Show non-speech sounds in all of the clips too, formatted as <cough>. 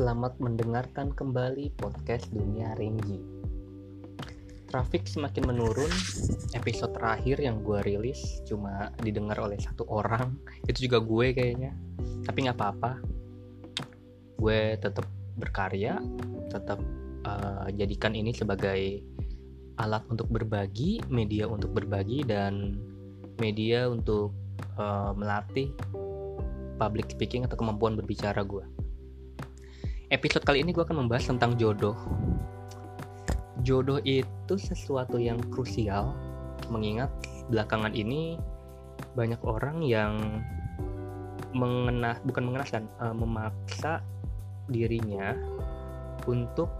Selamat mendengarkan kembali podcast Dunia Renji. Traffic semakin menurun. Episode terakhir yang gue rilis cuma didengar oleh satu orang. Itu juga gue kayaknya. Tapi nggak apa-apa. Gue tetap berkarya, tetap uh, jadikan ini sebagai alat untuk berbagi, media untuk berbagi dan media untuk uh, melatih public speaking atau kemampuan berbicara gue episode kali ini gue akan membahas tentang jodoh. Jodoh itu sesuatu yang krusial, mengingat belakangan ini banyak orang yang mengenah bukan mengenaskan uh, memaksa dirinya untuk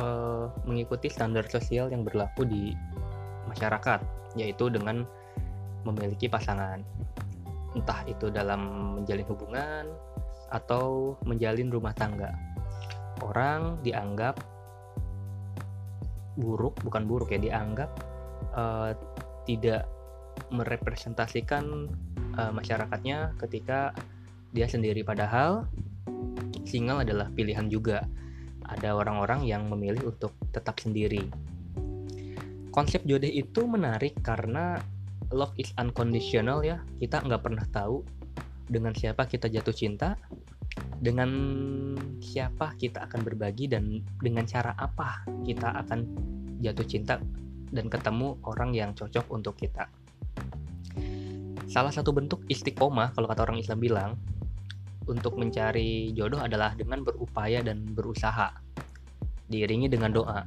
uh, mengikuti standar sosial yang berlaku di masyarakat, yaitu dengan memiliki pasangan, entah itu dalam menjalin hubungan atau menjalin rumah tangga orang dianggap buruk bukan buruk ya dianggap uh, tidak merepresentasikan uh, masyarakatnya ketika dia sendiri. Padahal single adalah pilihan juga. Ada orang-orang yang memilih untuk tetap sendiri. Konsep jodoh itu menarik karena love is unconditional ya. Kita nggak pernah tahu dengan siapa kita jatuh cinta dengan siapa kita akan berbagi dan dengan cara apa kita akan jatuh cinta dan ketemu orang yang cocok untuk kita. Salah satu bentuk istiqomah kalau kata orang Islam bilang untuk mencari jodoh adalah dengan berupaya dan berusaha diiringi dengan doa.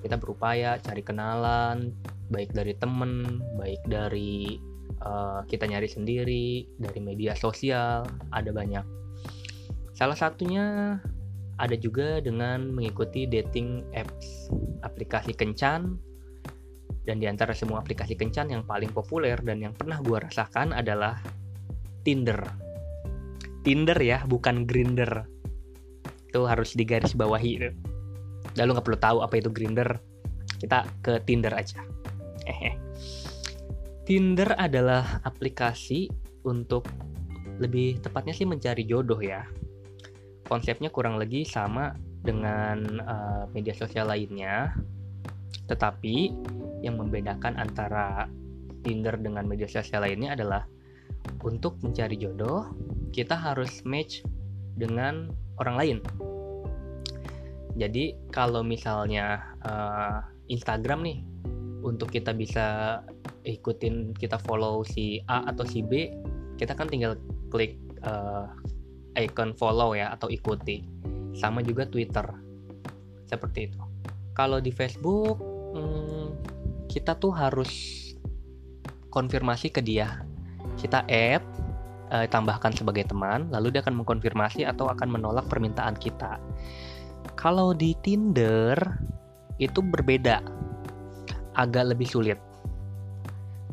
Kita berupaya cari kenalan baik dari temen, baik dari uh, kita nyari sendiri, dari media sosial, ada banyak Salah satunya ada juga dengan mengikuti dating apps, aplikasi kencan, dan di antara semua aplikasi kencan yang paling populer dan yang pernah gue rasakan adalah Tinder. Tinder ya, bukan Grinder. Itu harus digaris bawahi. Dan lu nggak perlu tahu apa itu Grinder. Kita ke Tinder aja. Tinder adalah aplikasi untuk lebih tepatnya sih mencari jodoh ya konsepnya kurang lebih sama dengan uh, media sosial lainnya. Tetapi yang membedakan antara Tinder dengan media sosial lainnya adalah untuk mencari jodoh kita harus match dengan orang lain. Jadi kalau misalnya uh, Instagram nih untuk kita bisa ikutin kita follow si A atau si B kita kan tinggal klik uh, icon follow ya atau ikuti. Sama juga Twitter. Seperti itu. Kalau di Facebook hmm, kita tuh harus konfirmasi ke dia. Kita add eh, tambahkan sebagai teman, lalu dia akan mengkonfirmasi atau akan menolak permintaan kita. Kalau di Tinder itu berbeda, agak lebih sulit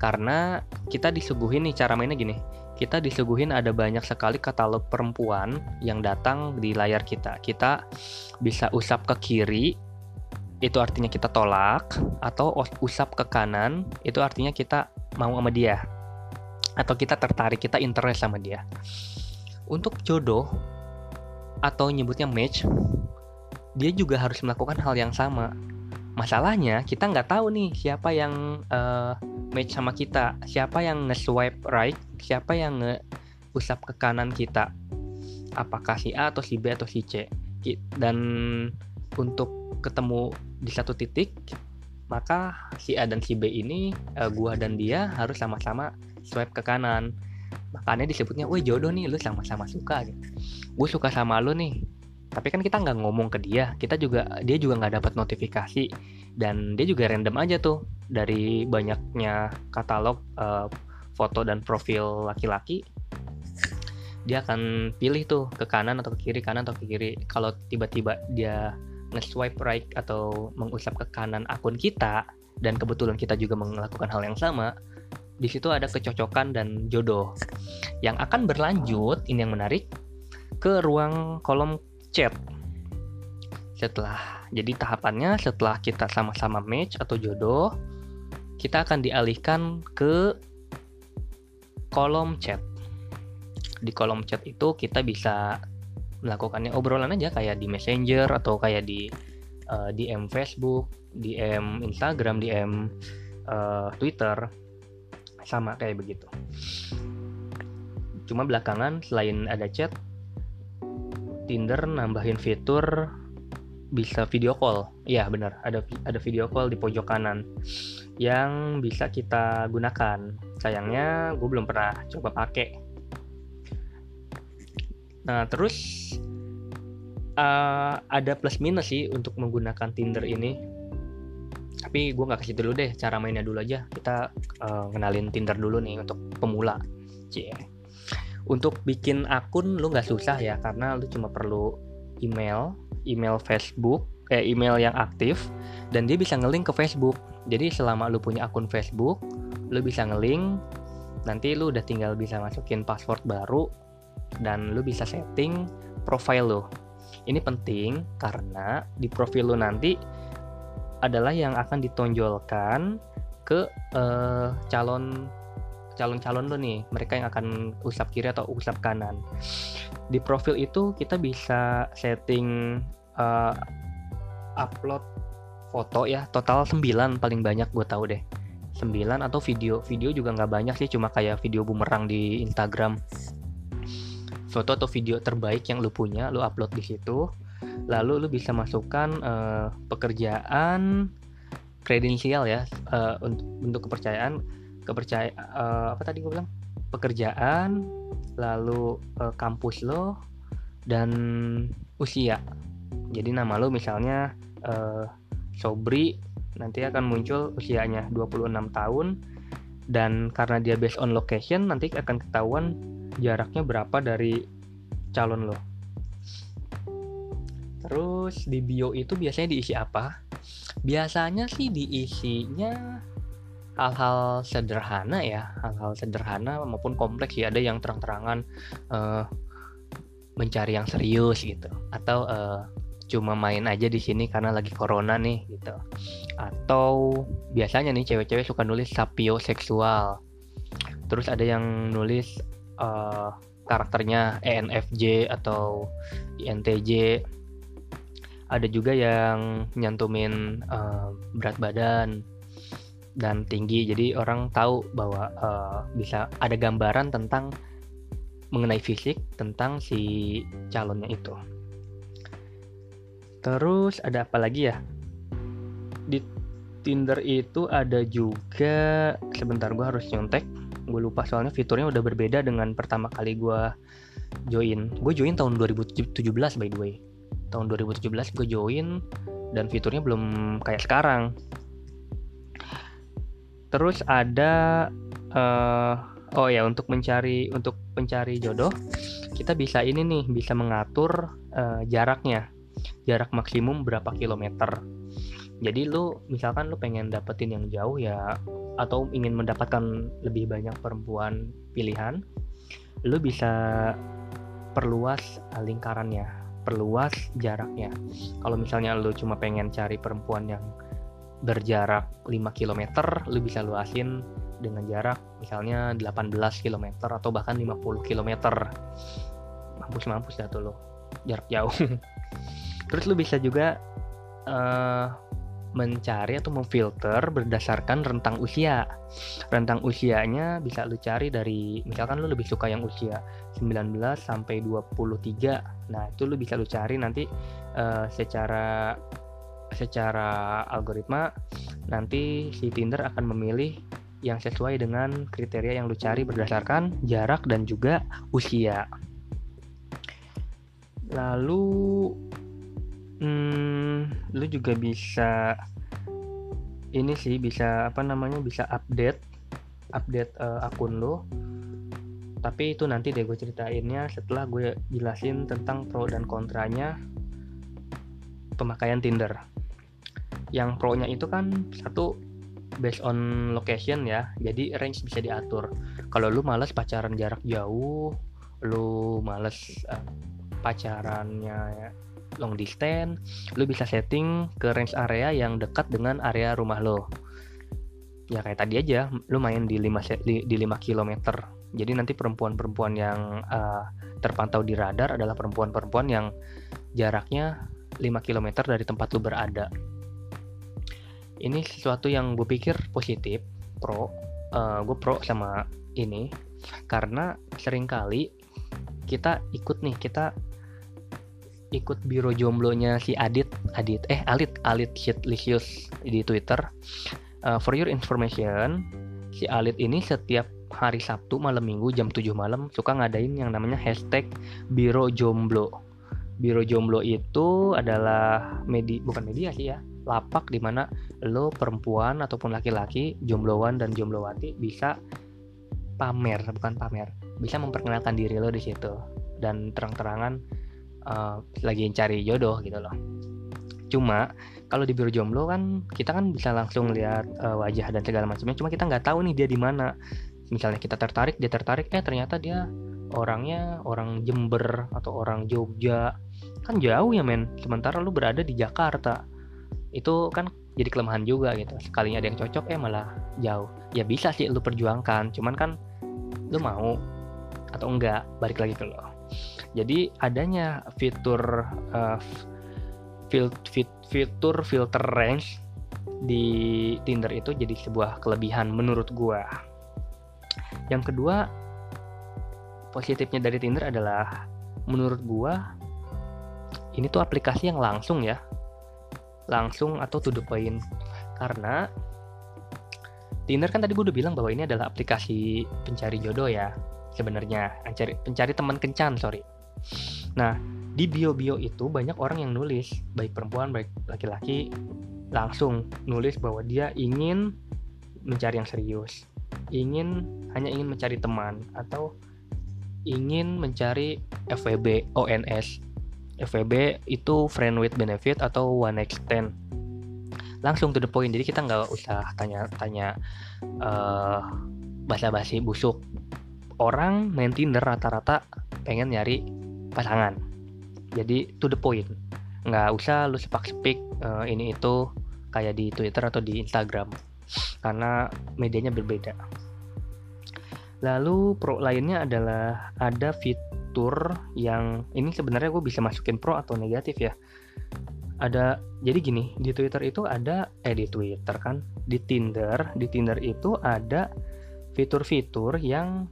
karena kita disuguhin nih cara mainnya gini kita disuguhin ada banyak sekali katalog perempuan yang datang di layar kita. Kita bisa usap ke kiri, itu artinya kita tolak, atau usap ke kanan, itu artinya kita mau sama dia. Atau kita tertarik, kita interest sama dia. Untuk jodoh, atau nyebutnya match, dia juga harus melakukan hal yang sama. Masalahnya, kita nggak tahu nih siapa yang uh, match sama kita, siapa yang nge-swipe right siapa yang nge-usap ke kanan kita. Apakah si A atau si B atau si C? Dan untuk ketemu di satu titik maka si A dan si B ini uh, gua dan dia harus sama-sama swipe ke kanan. Makanya disebutnya woi jodoh nih lu sama-sama suka gitu. Gue suka sama lu nih tapi kan kita nggak ngomong ke dia kita juga dia juga nggak dapat notifikasi. Dan dia juga random aja tuh dari banyaknya katalog uh, foto dan profil laki-laki dia akan pilih tuh ke kanan atau ke kiri kanan atau ke kiri. Kalau tiba-tiba dia nge-swipe right atau mengusap ke kanan akun kita dan kebetulan kita juga melakukan hal yang sama di situ ada kecocokan dan jodoh. Yang akan berlanjut ini yang menarik ke ruang kolom chat setelah jadi tahapannya setelah kita sama-sama match atau jodoh kita akan dialihkan ke kolom chat. Di kolom chat itu kita bisa melakukannya obrolan aja kayak di Messenger atau kayak di uh, eh, DM Facebook, DM Instagram, DM uh, Twitter sama kayak begitu. Cuma belakangan selain ada chat, Tinder nambahin fitur bisa video call. Iya benar, ada ada video call di pojok kanan yang bisa kita gunakan. Sayangnya gue belum pernah coba pakai. Nah terus uh, ada plus minus sih untuk menggunakan Tinder ini. Tapi gue nggak kasih dulu deh cara mainnya dulu aja. Kita uh, kenalin Tinder dulu nih untuk pemula. Cie. Untuk bikin akun lu nggak susah ya karena lu cuma perlu email, email Facebook, kayak email yang aktif dan dia bisa ngelink ke Facebook. Jadi selama lu punya akun Facebook, lu bisa ngelink nanti lu udah tinggal bisa masukin password baru dan lu bisa setting profile lu ini penting karena di profil lo nanti adalah yang akan ditonjolkan ke uh, calon calon-calon lo nih, mereka yang akan usap kiri atau usap kanan. Di profil itu kita bisa setting uh, upload foto ya, total 9 paling banyak gue tahu deh. 9 atau video. Video juga nggak banyak sih, cuma kayak video bumerang di Instagram foto atau video terbaik yang lu punya lu upload di situ lalu lu bisa masukkan uh, pekerjaan kredensial ya uh, untuk untuk kepercayaan kepercayaan uh, apa tadi gue bilang pekerjaan lalu uh, kampus lo dan usia jadi nama lo misalnya uh, Sobri nanti akan muncul usianya 26 tahun dan karena dia based on location nanti akan ketahuan jaraknya berapa dari calon lo. Terus di bio itu biasanya diisi apa? Biasanya sih diisinya hal-hal sederhana ya, hal-hal sederhana maupun kompleks ya. Ada yang terang-terangan uh, mencari yang serius gitu, atau uh, cuma main aja di sini karena lagi corona nih gitu. Atau biasanya nih cewek-cewek suka nulis sapio seksual. Terus ada yang nulis uh, karakternya ENFJ atau INTJ ada juga yang nyantumin uh, berat badan dan tinggi. Jadi orang tahu bahwa uh, bisa ada gambaran tentang mengenai fisik tentang si calonnya itu. Terus ada apa lagi ya? Di Tinder itu ada juga sebentar gue harus nyontek. Gue lupa soalnya fiturnya udah berbeda dengan pertama kali gue join. Gue join tahun 2017 by the way. Tahun 2017 gue join dan fiturnya belum kayak sekarang terus ada uh, oh ya untuk mencari untuk mencari jodoh kita bisa ini nih bisa mengatur uh, jaraknya jarak maksimum berapa kilometer jadi lu misalkan lu pengen dapetin yang jauh ya atau ingin mendapatkan lebih banyak perempuan pilihan, lu bisa perluas lingkarannya, perluas jaraknya. Kalau misalnya lu cuma pengen cari perempuan yang berjarak 5 km, lu bisa luasin dengan jarak misalnya 18 km atau bahkan 50 km. Mampus-mampus dah tuh lo, jarak jauh. <laughs> Terus lu bisa juga uh, mencari atau memfilter berdasarkan rentang usia. Rentang usianya bisa lu cari dari misalkan lu lebih suka yang usia 19 sampai 23. Nah, itu lu bisa lu cari nanti uh, secara secara algoritma nanti si Tinder akan memilih yang sesuai dengan kriteria yang lu cari berdasarkan jarak dan juga usia. Lalu hmm, lu juga bisa ini sih bisa apa namanya bisa update update uh, akun lo tapi itu nanti deh gue ceritainnya setelah gue jelasin tentang pro dan kontranya pemakaian Tinder yang pro nya itu kan satu based on location ya. Jadi range bisa diatur. Kalau lu males pacaran jarak jauh lu males uh, pacarannya long distance, lu bisa setting ke range area yang dekat dengan area rumah lo. ya kayak tadi aja lu main di 5 di, di 5 km jadi nanti perempuan-perempuan yang uh, terpantau di radar adalah perempuan-perempuan yang jaraknya 5 km dari tempat lu berada ini sesuatu yang gue pikir positif pro uh, eh, gue pro sama ini. Karena sering kali kita ikut nih kita ikut biro jomblonya si Adit Adit eh Alit Alit Shitlicious di Twitter. Uh, for your information si Alit ini setiap hari Sabtu malam Minggu jam 7 malam suka ngadain yang namanya hashtag biro jomblo. Biro jomblo itu adalah media bukan media sih ya lapak di mana lo perempuan ataupun laki-laki jombloan dan jomblowati bisa pamer bukan pamer bisa memperkenalkan diri lo di situ. Dan terang-terangan uh, lagi cari jodoh gitu loh. Cuma kalau di biro jomblo kan kita kan bisa langsung lihat uh, wajah dan segala macamnya. Cuma kita nggak tahu nih dia di mana. Misalnya kita tertarik dia tertarik eh ternyata dia orangnya orang Jember atau orang Jogja. Kan jauh ya men. Sementara lu berada di Jakarta itu kan jadi kelemahan juga gitu. Sekalinya ada yang cocok eh malah jauh. Ya bisa sih lu perjuangkan cuman kan lu mau atau enggak balik lagi ke lo. Jadi adanya fitur uh, fil, fit, fitur filter range di Tinder itu jadi sebuah kelebihan menurut gua. Yang kedua positifnya dari Tinder adalah menurut gua ini tuh aplikasi yang langsung ya langsung atau to the point. Karena Tinder kan tadi gue udah bilang bahwa ini adalah aplikasi pencari jodoh ya sebenarnya. Pencari pencari teman kencan sorry. Nah di bio-bio itu banyak orang yang nulis baik perempuan baik laki-laki langsung nulis bahwa dia ingin mencari yang serius. Ingin hanya ingin mencari teman atau ingin mencari FWB ONS FVB itu friend with benefit atau one stand. Langsung to the point. Jadi kita nggak usah tanya-tanya uh, basa-basi busuk. Orang main Tinder rata-rata pengen nyari pasangan. Jadi to the point. Nggak usah lu sepak-sepik uh, ini itu kayak di Twitter atau di Instagram. Karena medianya berbeda. Lalu pro lainnya adalah ada fit fitur yang ini sebenarnya gue bisa masukin pro atau negatif ya. Ada jadi gini di Twitter itu ada eh di Twitter kan di Tinder di Tinder itu ada fitur-fitur yang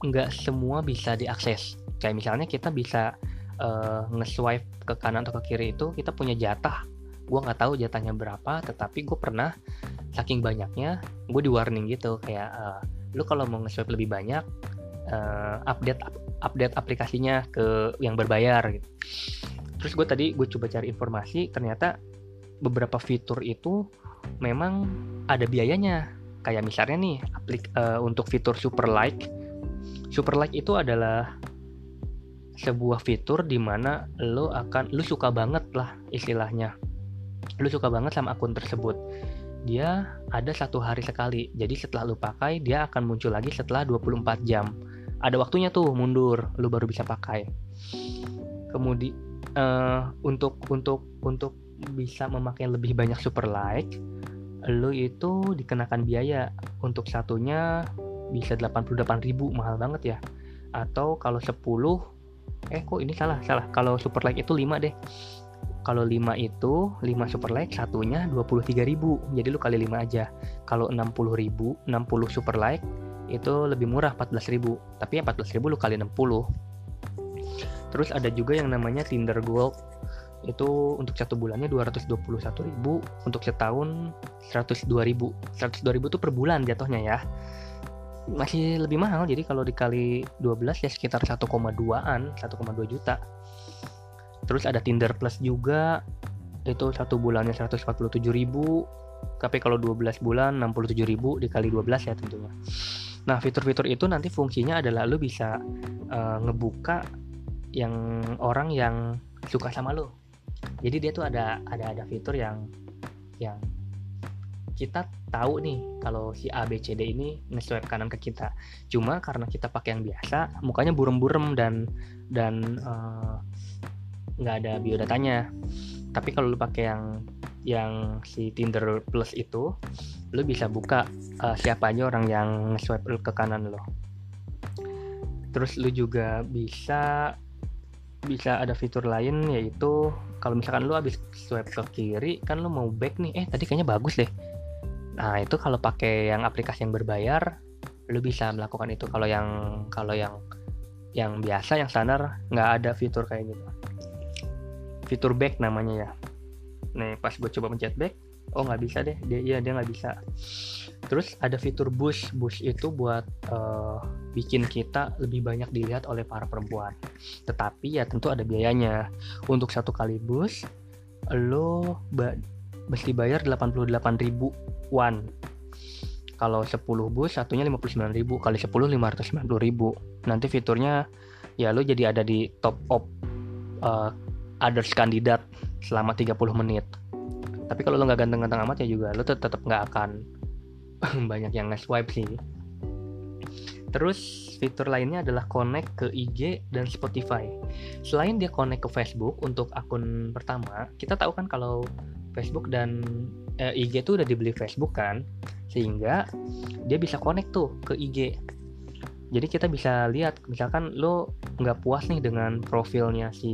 nggak semua bisa diakses. Kayak misalnya kita bisa uh, nge-swipe ke kanan atau ke kiri itu kita punya jatah. Gue nggak tahu jatahnya berapa tetapi gue pernah saking banyaknya gue di warning gitu kayak uh, lu kalau mau nge-swipe lebih banyak uh, update update aplikasinya ke yang berbayar gitu. Terus gue tadi gue coba cari informasi ternyata beberapa fitur itu memang ada biayanya. Kayak misalnya nih aplik uh, untuk fitur super like. Super like itu adalah sebuah fitur di mana lo akan lo suka banget lah istilahnya. Lo suka banget sama akun tersebut. Dia ada satu hari sekali. Jadi setelah lo pakai dia akan muncul lagi setelah 24 jam ada waktunya tuh mundur lu baru bisa pakai. Kemudian uh, untuk untuk untuk bisa memakai lebih banyak super like lu itu dikenakan biaya. Untuk satunya bisa 88.000 mahal banget ya. Atau kalau 10 eh kok ini salah salah. Kalau super like itu 5 deh. Kalau 5 itu 5 super like satunya 23.000 jadi lu kali 5 aja. Kalau 60.000 60 super like itu lebih murah 14.000 tapi ya 14.000 lu kali 60 terus ada juga yang namanya Tinder Gold. Itu untuk satu bulannya 221.000 untuk setahun 102.000 102.000 itu per bulan jatuhnya ya. Masih lebih mahal jadi kalau dikali 12 ya sekitar 1,2an 1,2 juta. Terus ada Tinder Plus juga. Itu satu bulannya 147.000 tapi kalau 12 bulan 67.000 dikali 12 ya tentunya Nah, fitur-fitur itu nanti fungsinya adalah lo bisa uh, ngebuka yang orang yang suka sama lo. Jadi dia tuh ada ada ada fitur yang yang kita tahu nih kalau si A B C D ini nge-swipe kanan ke kita. Cuma karena kita pakai yang biasa, mukanya burem-burem dan dan eh, nggak uh, ada biodatanya. Tapi kalau lu pakai yang yang si Tinder Plus itu lu bisa buka uh, siapa aja orang yang swipe ke kanan lo terus lu juga bisa bisa ada fitur lain yaitu kalau misalkan lu habis swipe ke kiri kan lu mau back nih. Eh tadi kayaknya bagus deh. Nah itu kalau pakai yang aplikasi yang berbayar lu bisa melakukan itu. Kalau yang kalau yang yang biasa yang standar nggak ada fitur kayak gitu. Fitur back namanya ya. Nih pas gue coba mencet back oh nggak bisa deh. Dia iya dia nggak bisa. Terus ada fitur boost boost itu buat uh, bikin kita lebih banyak dilihat oleh para perempuan. Tetapi ya tentu ada biayanya. Untuk satu kali boost lo ba mesti bayar 88 ribu won kalau 10 bus satunya 59 ribu. Kali 10 590 ribu. Nanti fiturnya ya lo jadi ada di top of uh, others kandidat selama 30 menit tapi kalau lo nggak ganteng-ganteng amat ya juga lo tetap nggak akan <laughs> banyak yang nge-swipe sih. Terus fitur lainnya adalah connect ke IG dan Spotify. Selain dia connect ke Facebook untuk akun pertama kita tahu kan kalau Facebook dan eh, IG itu udah dibeli Facebook kan? Sehingga dia bisa connect tuh ke IG jadi kita bisa lihat misalkan lo nggak puas nih dengan profilnya si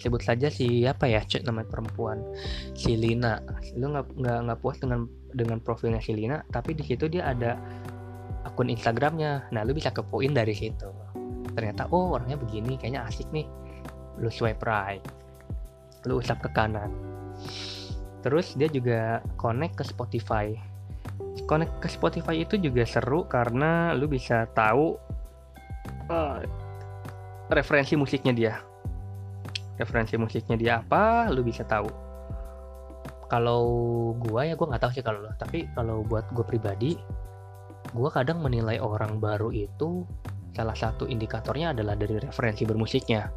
sebut saja si apa ya cek namanya perempuan si Lina. Lo nggak nggak nggak puas dengan dengan profilnya si Lina tapi di situ dia ada akun Instagramnya. Nah lo bisa kepoin dari situ. Ternyata oh orangnya begini kayaknya asik nih. Lo swipe right. Lo usap ke kanan. Terus dia juga connect ke Spotify connect ke Spotify itu juga seru karena lu bisa tahu uh, referensi musiknya dia. Referensi musiknya dia apa lu bisa tahu. Kalau gua ya gua nggak tahu sih kalau lo tapi kalau buat gua pribadi gua kadang menilai orang baru itu salah satu indikatornya adalah dari referensi bermusiknya.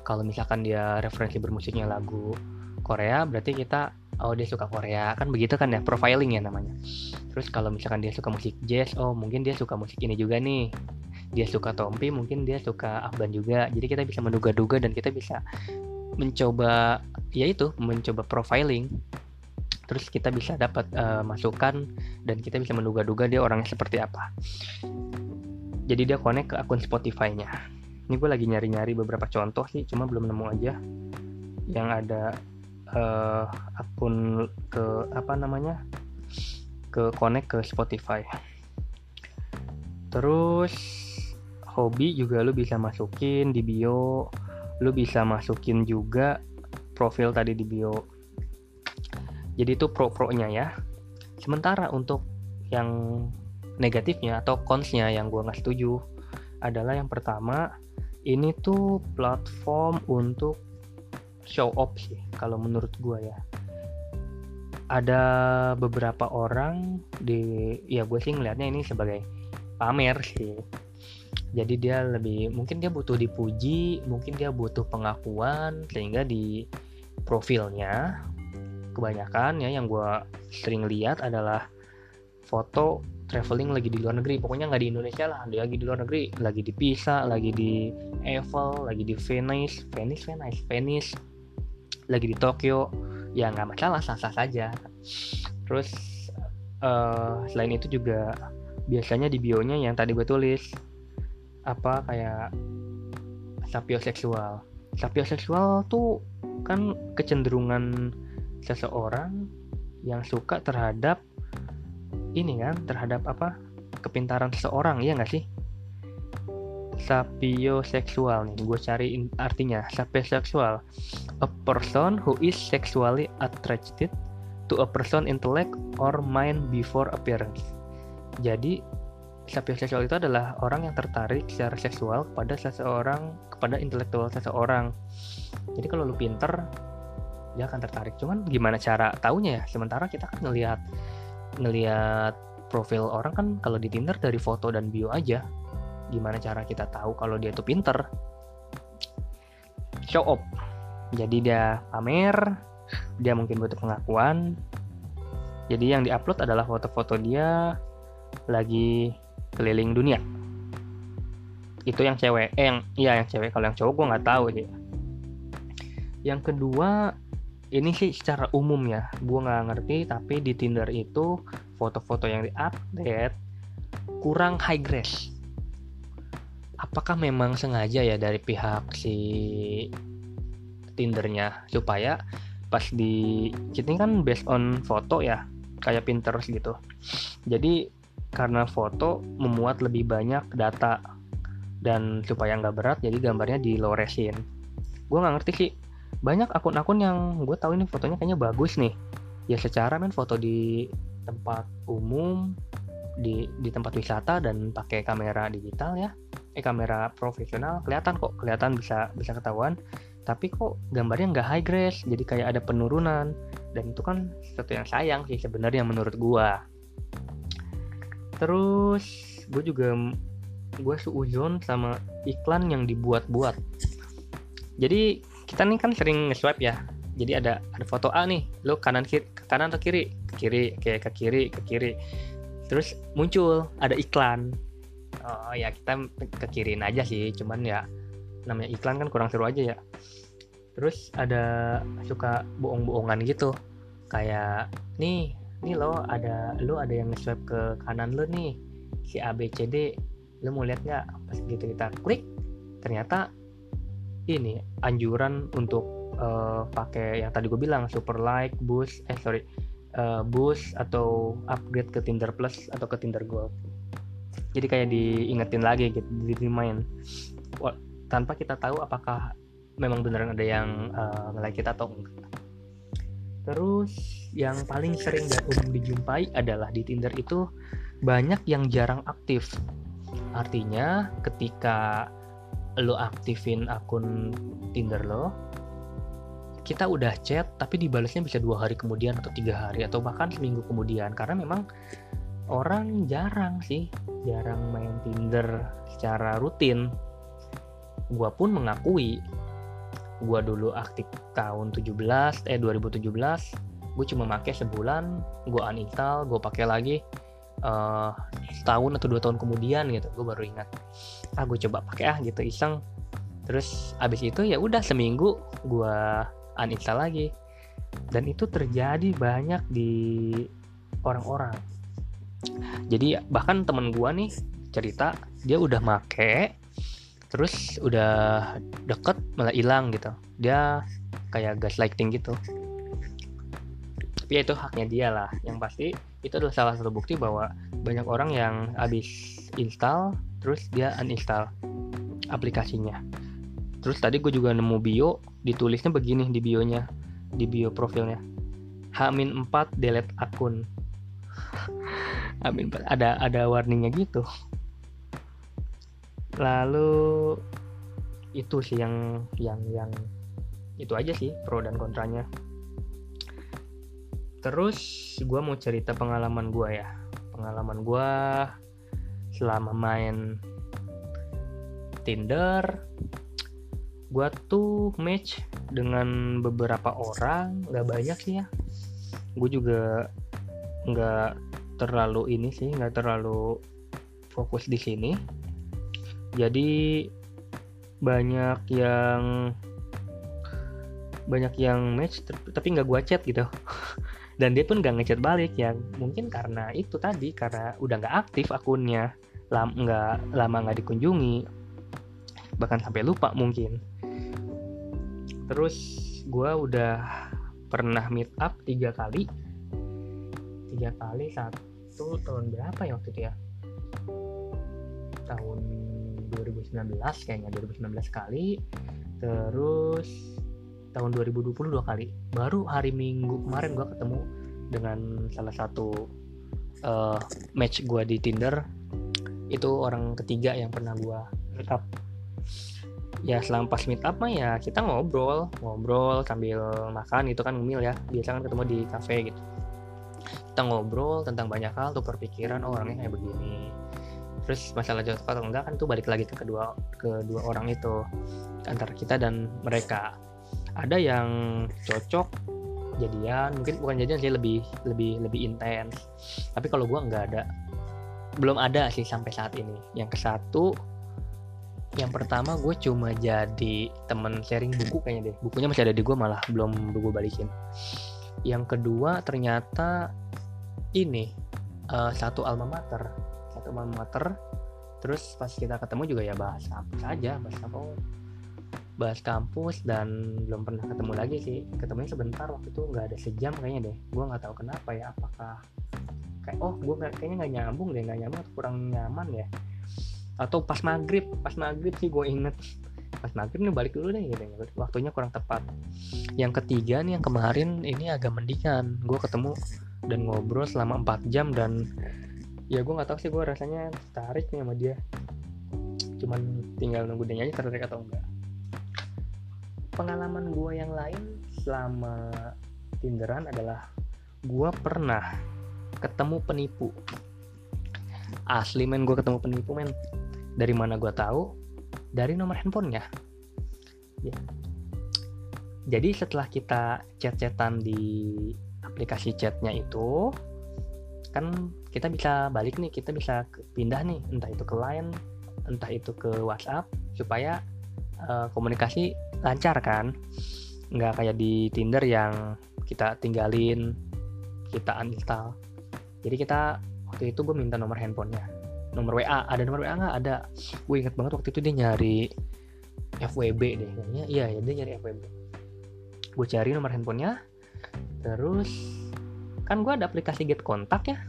Kalau misalkan dia referensi bermusiknya lagu Korea berarti kita oh dia suka Korea. Kan begitu kan ya profiling ya namanya. Terus kalau misalkan dia suka musik jazz oh mungkin dia suka musik ini juga nih. Dia suka Tompi mungkin dia suka Afgan juga. Jadi kita bisa menduga-duga dan kita bisa mencoba ya itu mencoba profiling. Terus kita bisa dapat uh, masukan dan kita bisa menduga-duga dia orangnya seperti apa. Jadi dia connect ke akun Spotify-nya. Ini gue lagi nyari-nyari beberapa contoh sih cuma belum nemu aja. Yang ada uh, akun ke apa namanya? Ke connect ke Spotify. Terus hobi juga lu bisa masukin di bio. Lu bisa masukin juga profil tadi di bio. Jadi itu pro-pro-nya ya. Sementara untuk yang negatifnya atau consnya yang gue nggak setuju adalah yang pertama ini tuh platform untuk show off sih kalau menurut gue ya. Ada beberapa orang di ya gue sih ngelihatnya ini sebagai pamer sih. Jadi dia lebih mungkin dia butuh dipuji mungkin dia butuh pengakuan sehingga di profilnya kebanyakan ya yang gue sering lihat adalah foto traveling lagi di luar negeri. Pokoknya nggak di Indonesia lah dia lagi di luar negeri lagi di Pisa lagi di Eiffel lagi di Venice. Venice Venice Venice lagi di Tokyo ya nggak masalah sah-sah saja. Terus uh, selain itu juga biasanya di bionya yang tadi gue tulis apa kayak sapioseksual sapioseksual tuh kan kecenderungan seseorang yang suka terhadap ini kan terhadap apa kepintaran seseorang ya nggak sih sapioseksual nih. Gue cari artinya sapioseksual a person who is sexually attracted to a person intellect or mind before appearance. Jadi sapioseksual itu adalah orang yang tertarik secara seksual kepada seseorang kepada intelektual seseorang. Jadi kalau lu pinter dia akan tertarik. Cuman gimana cara taunya ya? Sementara kita kan ngelihat ngelihat profil orang kan kalau di Tinder dari foto dan bio aja gimana cara kita tahu kalau dia tuh pinter? Show up. Jadi dia pamer dia mungkin butuh pengakuan. Jadi yang diupload adalah foto-foto dia lagi keliling dunia. Itu yang cewek eh yang iya yang cewek. Kalau yang cowok gue nggak tahu sih. Yang kedua ini sih secara umum ya. Gue nggak ngerti tapi di Tinder itu foto-foto yang diupdate kurang high grace apakah memang sengaja ya dari pihak si Tindernya supaya pas di kita kan based on foto ya kayak Pinterest gitu. Jadi karena foto memuat lebih banyak data dan supaya nggak berat jadi gambarnya di low resin gue nggak ngerti sih banyak akun-akun yang gue tahu ini fotonya kayaknya bagus nih. Ya secara men foto di tempat umum di di tempat wisata dan pakai kamera digital ya eh kamera profesional kelihatan kok kelihatan bisa bisa ketahuan. Tapi kok gambarnya nggak high grace jadi kayak ada penurunan. Dan itu kan sesuatu yang sayang sih sebenarnya menurut gue terus gue juga gue suuzon sama iklan yang dibuat-buat. Jadi kita nih kan sering nge-swipe ya. Jadi ada ada foto A nih lo kanan kiri ke kanan atau kiri? Ke kiri kayak ke kiri ke kiri. Terus muncul ada iklan oh ya kita ke kiriin aja sih cuman ya namanya iklan kan kurang seru aja ya. Terus ada suka bohong-bohongan gitu kayak nih nih lo ada lo ada yang nge-swipe ke kanan lo nih si A B C D lo mau lihat nggak? Pas gitu kita klik ternyata ini anjuran untuk uh, pakai yang tadi gue bilang super like boost eh sorry uh, boost atau upgrade ke Tinder Plus atau ke Tinder Gold jadi kayak diingetin lagi gitu di remind tanpa kita tahu apakah memang beneran ada yang uh, nge-like kita atau enggak. Terus yang paling sering dan umum dijumpai adalah di Tinder itu banyak yang jarang aktif. Artinya ketika lo aktifin akun Tinder lo kita udah chat tapi dibalasnya bisa dua hari kemudian atau tiga hari atau bahkan seminggu kemudian. Karena memang orang jarang sih jarang main Tinder secara rutin. Gua pun mengakui gua dulu aktif tahun 17 eh 2017 gue cuma pakai sebulan gue uninstall gue pakai lagi uh, setahun atau dua tahun kemudian gitu gue baru ingat. Ah gue coba pakai ah gitu iseng. Terus abis itu ya udah seminggu gue uninstall lagi. Dan itu terjadi banyak di orang-orang jadi bahkan temen gue nih cerita dia udah make terus udah deket malah hilang gitu. Dia kayak gaslighting gitu. Tapi ya itu haknya dia lah. Yang pasti itu adalah salah satu bukti bahwa banyak orang yang habis install terus dia uninstall aplikasinya. Terus tadi gue juga nemu bio ditulisnya begini di bionya di bio profilnya. Hamin 4 delete akun Amin ada ada warningnya gitu. Lalu itu sih yang yang yang itu aja sih pro dan kontranya. Terus gue mau cerita pengalaman gue ya. Pengalaman gue selama main Tinder gue tuh match dengan beberapa orang. Nggak banyak sih ya. Gue juga nggak terlalu ini sih nggak terlalu fokus di sini. Jadi banyak yang banyak yang match tapi nggak gue chat gitu. <laughs> Dan dia pun gak ngechat balik ya mungkin karena itu tadi karena udah nggak aktif akunnya lam nggak lama nggak dikunjungi bahkan sampai lupa mungkin. Terus gue udah pernah meet up tiga kali tiga kali satu tahun berapa ya waktu itu ya? Tahun 2019 kayaknya 2019 kali. Terus tahun 2020 dua kali. Baru hari minggu kemarin gue ketemu dengan salah satu uh, match gue di Tinder. Itu orang ketiga yang pernah gue meet up ya selama pas meet up mah ya kita ngobrol ngobrol sambil makan itu kan ngemil ya. Biasa kan ketemu di cafe gitu kita ngobrol tentang banyak hal tuh perpikiran oh, orangnya kayak begini. Terus masalah cocok atau enggak kan tuh balik lagi ke kedua kedua orang itu antara kita dan mereka. Ada yang cocok jadian mungkin bukan jadian sih lebih lebih lebih intens. Tapi kalau gue nggak ada belum ada sih sampai saat ini. Yang ke satu yang pertama gue cuma jadi temen sharing buku kayaknya deh. Bukunya masih ada di gue malah belum gue balikin. Yang kedua ternyata ini uh, satu alma mater. Satu alma mater terus pas kita ketemu juga ya bahas kampus aja bahas kampus. Bahas kampus dan belum pernah ketemu lagi sih. Ketemunya sebentar waktu itu nggak ada sejam kayaknya deh. Gue nggak tahu kenapa ya apakah kayak oh gue kayaknya nggak nyambung deh nggak nyambung atau kurang nyaman ya. Atau pas maghrib pas maghrib sih gue inget. Pas maghrib nih balik dulu deh gitu. Waktunya kurang tepat. Yang ketiga nih yang kemarin ini agak mendingan gue ketemu dan ngobrol selama 4 jam dan ya gue nggak tahu sih gue rasanya tertarik nih sama dia. Cuman tinggal nunggu dia aja tertarik atau enggak. Pengalaman gue yang lain selama Tinderan adalah gue pernah ketemu penipu. Asli men gue ketemu penipu men. Dari mana gue tahu? Dari nomor handphonenya. Ya. Jadi setelah kita chat-chatan di aplikasi chatnya itu kan kita bisa balik nih kita bisa pindah nih entah itu ke line entah itu ke WhatsApp supaya uh, komunikasi lancar kan. Nggak kayak di Tinder yang kita tinggalin kita uninstall. Jadi kita waktu itu gue minta nomor handphonenya. Nomor WA ada nomor WA nggak? Ada. Gue inget banget waktu itu dia nyari FWB deh kayaknya. Iya ya dia nyari FWB gue cari nomor handphonenya terus kan gue ada aplikasi get kontak ya.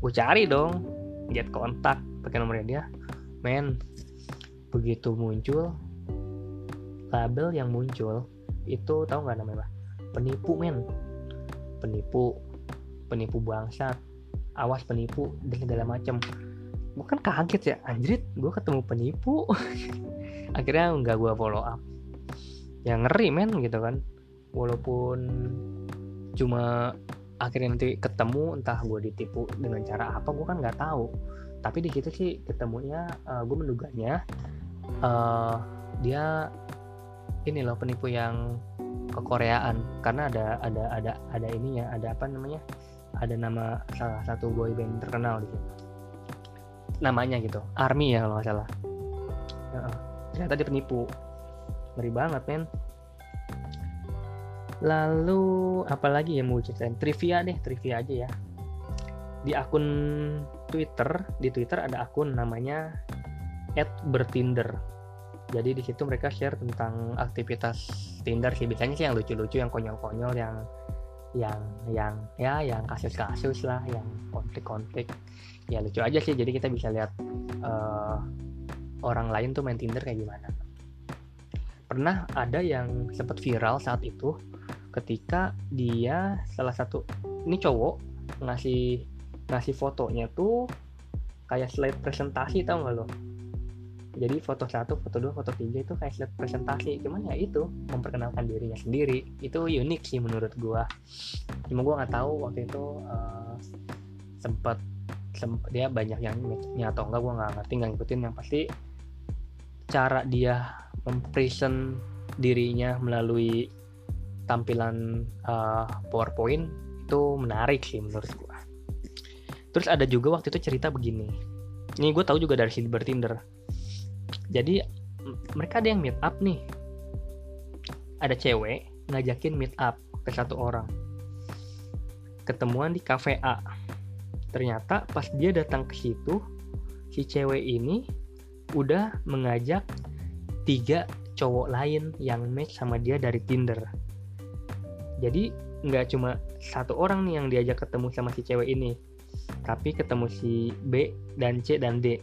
Gue cari dong get kontak pakai nomornya dia. Men begitu muncul label yang muncul itu tahu nggak namanya penipu men. Penipu penipu bangsat. Awas penipu dan segala macam gue kan kaget ya anjrit gue ketemu penipu. <laughs> Akhirnya nggak gue follow up. Ya ngeri men gitu kan. Walaupun cuma akhirnya nanti ketemu entah gue ditipu dengan cara apa gue kan nggak tahu. Tapi di situ sih ketemunya uh, gue menduganya uh, dia ini loh penipu yang kekoreaan. Karena ada ada ada ada ininya ada apa namanya ada nama salah satu boy band terkenal di situ. Namanya gitu Army ya kalau nggak salah. Uh, ternyata dia penipu. Ngeri banget men lalu apalagi ya mau ceritain? Trivia deh trivia aja ya. Di akun Twitter di Twitter ada akun namanya @bertinder. Jadi di situ mereka share tentang aktivitas Tinder sih. Biasanya sih yang lucu-lucu yang konyol-konyol yang yang yang ya yang kasus-kasus lah yang konflik-konflik. Ya lucu aja sih. Jadi kita bisa lihat uh, orang lain tuh main Tinder kayak gimana. Pernah ada yang sempat viral saat itu ketika dia salah satu ini cowok ngasih ngasih fotonya tuh kayak slide presentasi tau gak lo? Jadi foto satu foto dua foto tiga itu kayak slide presentasi. Cuman ya itu memperkenalkan dirinya sendiri. Itu unik sih menurut gua. Cuma gua nggak tahu waktu itu uh, sempat sempat dia banyak yang matchnya atau enggak gua nggak ngerti nggak ngikutin. Yang pasti cara dia mempresent dirinya melalui tampilan uh, PowerPoint itu menarik sih menurut gua. Terus ada juga waktu itu cerita begini. Ini gue tahu juga dari si Tinder. Jadi mereka ada yang meet up nih. Ada cewek ngajakin meet up ke satu orang. Ketemuan di cafe A. Ternyata pas dia datang ke situ si cewek ini udah mengajak tiga cowok lain yang match sama dia dari Tinder jadi nggak cuma satu orang nih yang diajak ketemu sama si cewek ini. Tapi ketemu si B dan C dan D.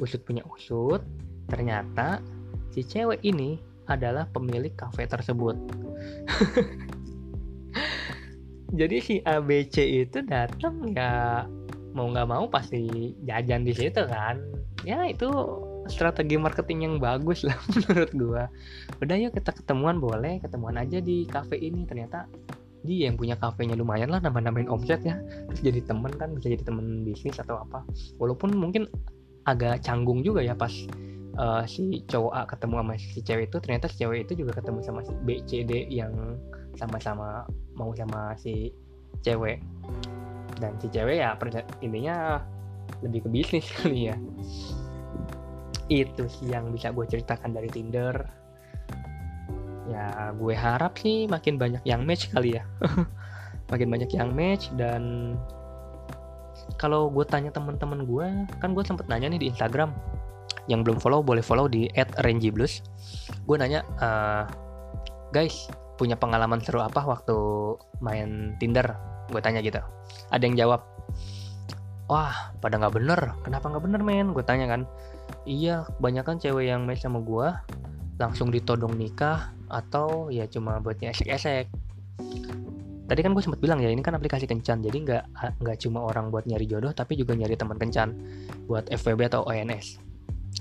Usut punya usut ternyata si cewek ini adalah pemilik kafe tersebut. <laughs> Jadi si ABC itu datang ya mau nggak mau pasti jajan di situ kan. Ya itu strategi marketing yang bagus lah <laughs> menurut gua. Udah yuk kita ketemuan boleh. Ketemuan aja di kafe ini. Ternyata dia yang punya kafenya lumayan lah nambah-nambahin omset ya. Terus jadi temen kan bisa jadi temen bisnis atau apa. Walaupun mungkin agak canggung juga ya pas uh, si cowok A ketemu sama si cewek itu. Ternyata si cewek itu juga ketemu sama si B C D yang sama-sama mau sama si cewek. Dan si cewek ya intinya lebih ke bisnis <laughs> kali ya itu sih yang bisa gue ceritakan dari Tinder. Ya gue harap sih makin banyak yang match kali ya. <laughs> Makin banyak yang match dan kalau gue tanya teman-teman gue kan gue sempet nanya nih di Instagram. Yang belum follow boleh follow di @rangyblues gue nanya uh, guys punya pengalaman seru apa waktu main Tinder? Gue tanya gitu. Ada yang jawab wah pada nggak bener. Kenapa nggak bener men? Gue tanya kan iya kebanyakan cewek yang match sama gue langsung ditodong nikah atau ya cuma buatnya esek-esek tadi kan gue sempat bilang ya ini kan aplikasi kencan jadi nggak nggak cuma orang buat nyari jodoh tapi juga nyari teman kencan buat FWB atau ONS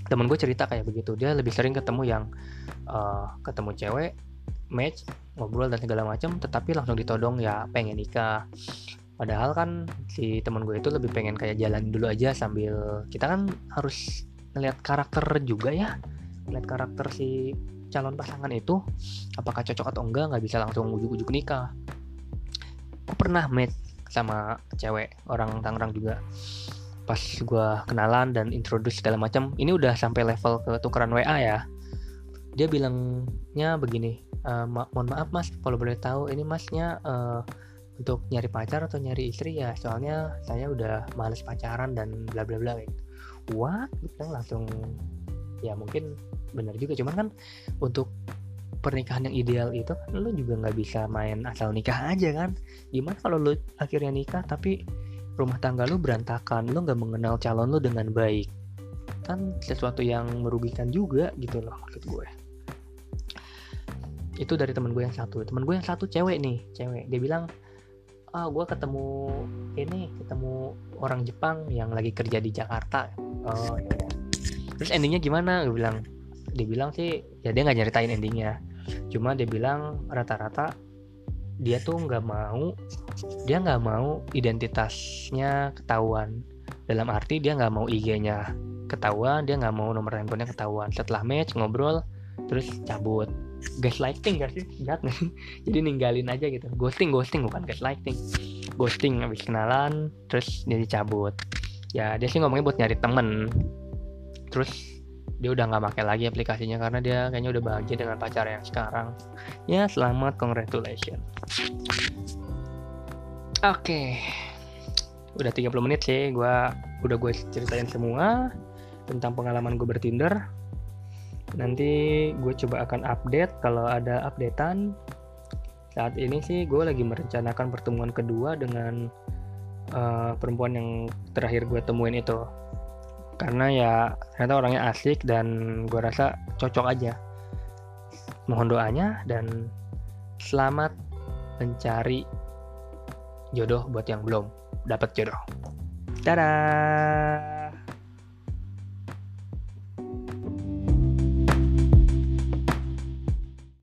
temen gue cerita kayak begitu dia lebih sering ketemu yang uh, ketemu cewek match ngobrol dan segala macam tetapi langsung ditodong ya pengen nikah. Padahal kan si teman gue itu lebih pengen kayak jalan dulu aja sambil kita kan harus ngeliat karakter juga ya. Ngeliat karakter si calon pasangan itu apakah cocok atau enggak nggak bisa langsung ujuk-ujuk nikah. Gue pernah meet sama cewek orang Tangerang juga. Pas gue kenalan dan introduce segala macam ini udah sampai level ke tukeran WA ya. Dia bilangnya begini e, ma mohon maaf mas kalau boleh tahu ini masnya uh, untuk nyari pacar atau nyari istri ya? Soalnya saya udah males pacaran dan bla bla bla gitu what kita langsung ya mungkin benar juga. Cuman kan untuk pernikahan yang ideal itu kan lo juga nggak bisa main asal nikah aja kan. Gimana kalau lo akhirnya nikah tapi rumah tangga lo berantakan lo nggak mengenal calon lo dengan baik? Kan sesuatu yang merugikan juga gitu loh maksud gue. Itu dari temen gue yang satu. Temen gue yang satu cewek nih cewek. Dia bilang ah gue ketemu ini ketemu orang Jepang yang lagi kerja di Jakarta. Oh ya terus endingnya gimana? Gue bilang dia bilang sih ya dia nggak nyeritain endingnya. Cuma dia bilang rata-rata dia tuh nggak mau dia nggak mau identitasnya ketahuan. Dalam arti dia nggak mau IG-nya ketahuan dia nggak mau nomor handphonenya ketahuan. Setelah match ngobrol terus cabut gaslighting gak sih? Jahat gak sih? <laughs> Jadi ninggalin aja gitu. Ghosting ghosting bukan gaslighting. Ghosting habis kenalan terus dia dicabut. Ya dia sih ngomongnya buat nyari temen. Terus dia udah nggak pakai lagi aplikasinya karena dia kayaknya udah bahagia dengan pacar yang sekarang. Ya selamat congratulations. Oke. Okay. udah 30 menit sih gue udah gue ceritain semua tentang pengalaman gue bertinder nanti gue coba akan update kalau ada updatean. Saat ini sih gue lagi merencanakan pertemuan kedua dengan uh, perempuan yang terakhir gue temuin itu. Karena ya ternyata orangnya asik dan gue rasa cocok aja. Mohon doanya dan selamat mencari jodoh buat yang belum dapat jodoh. Dadah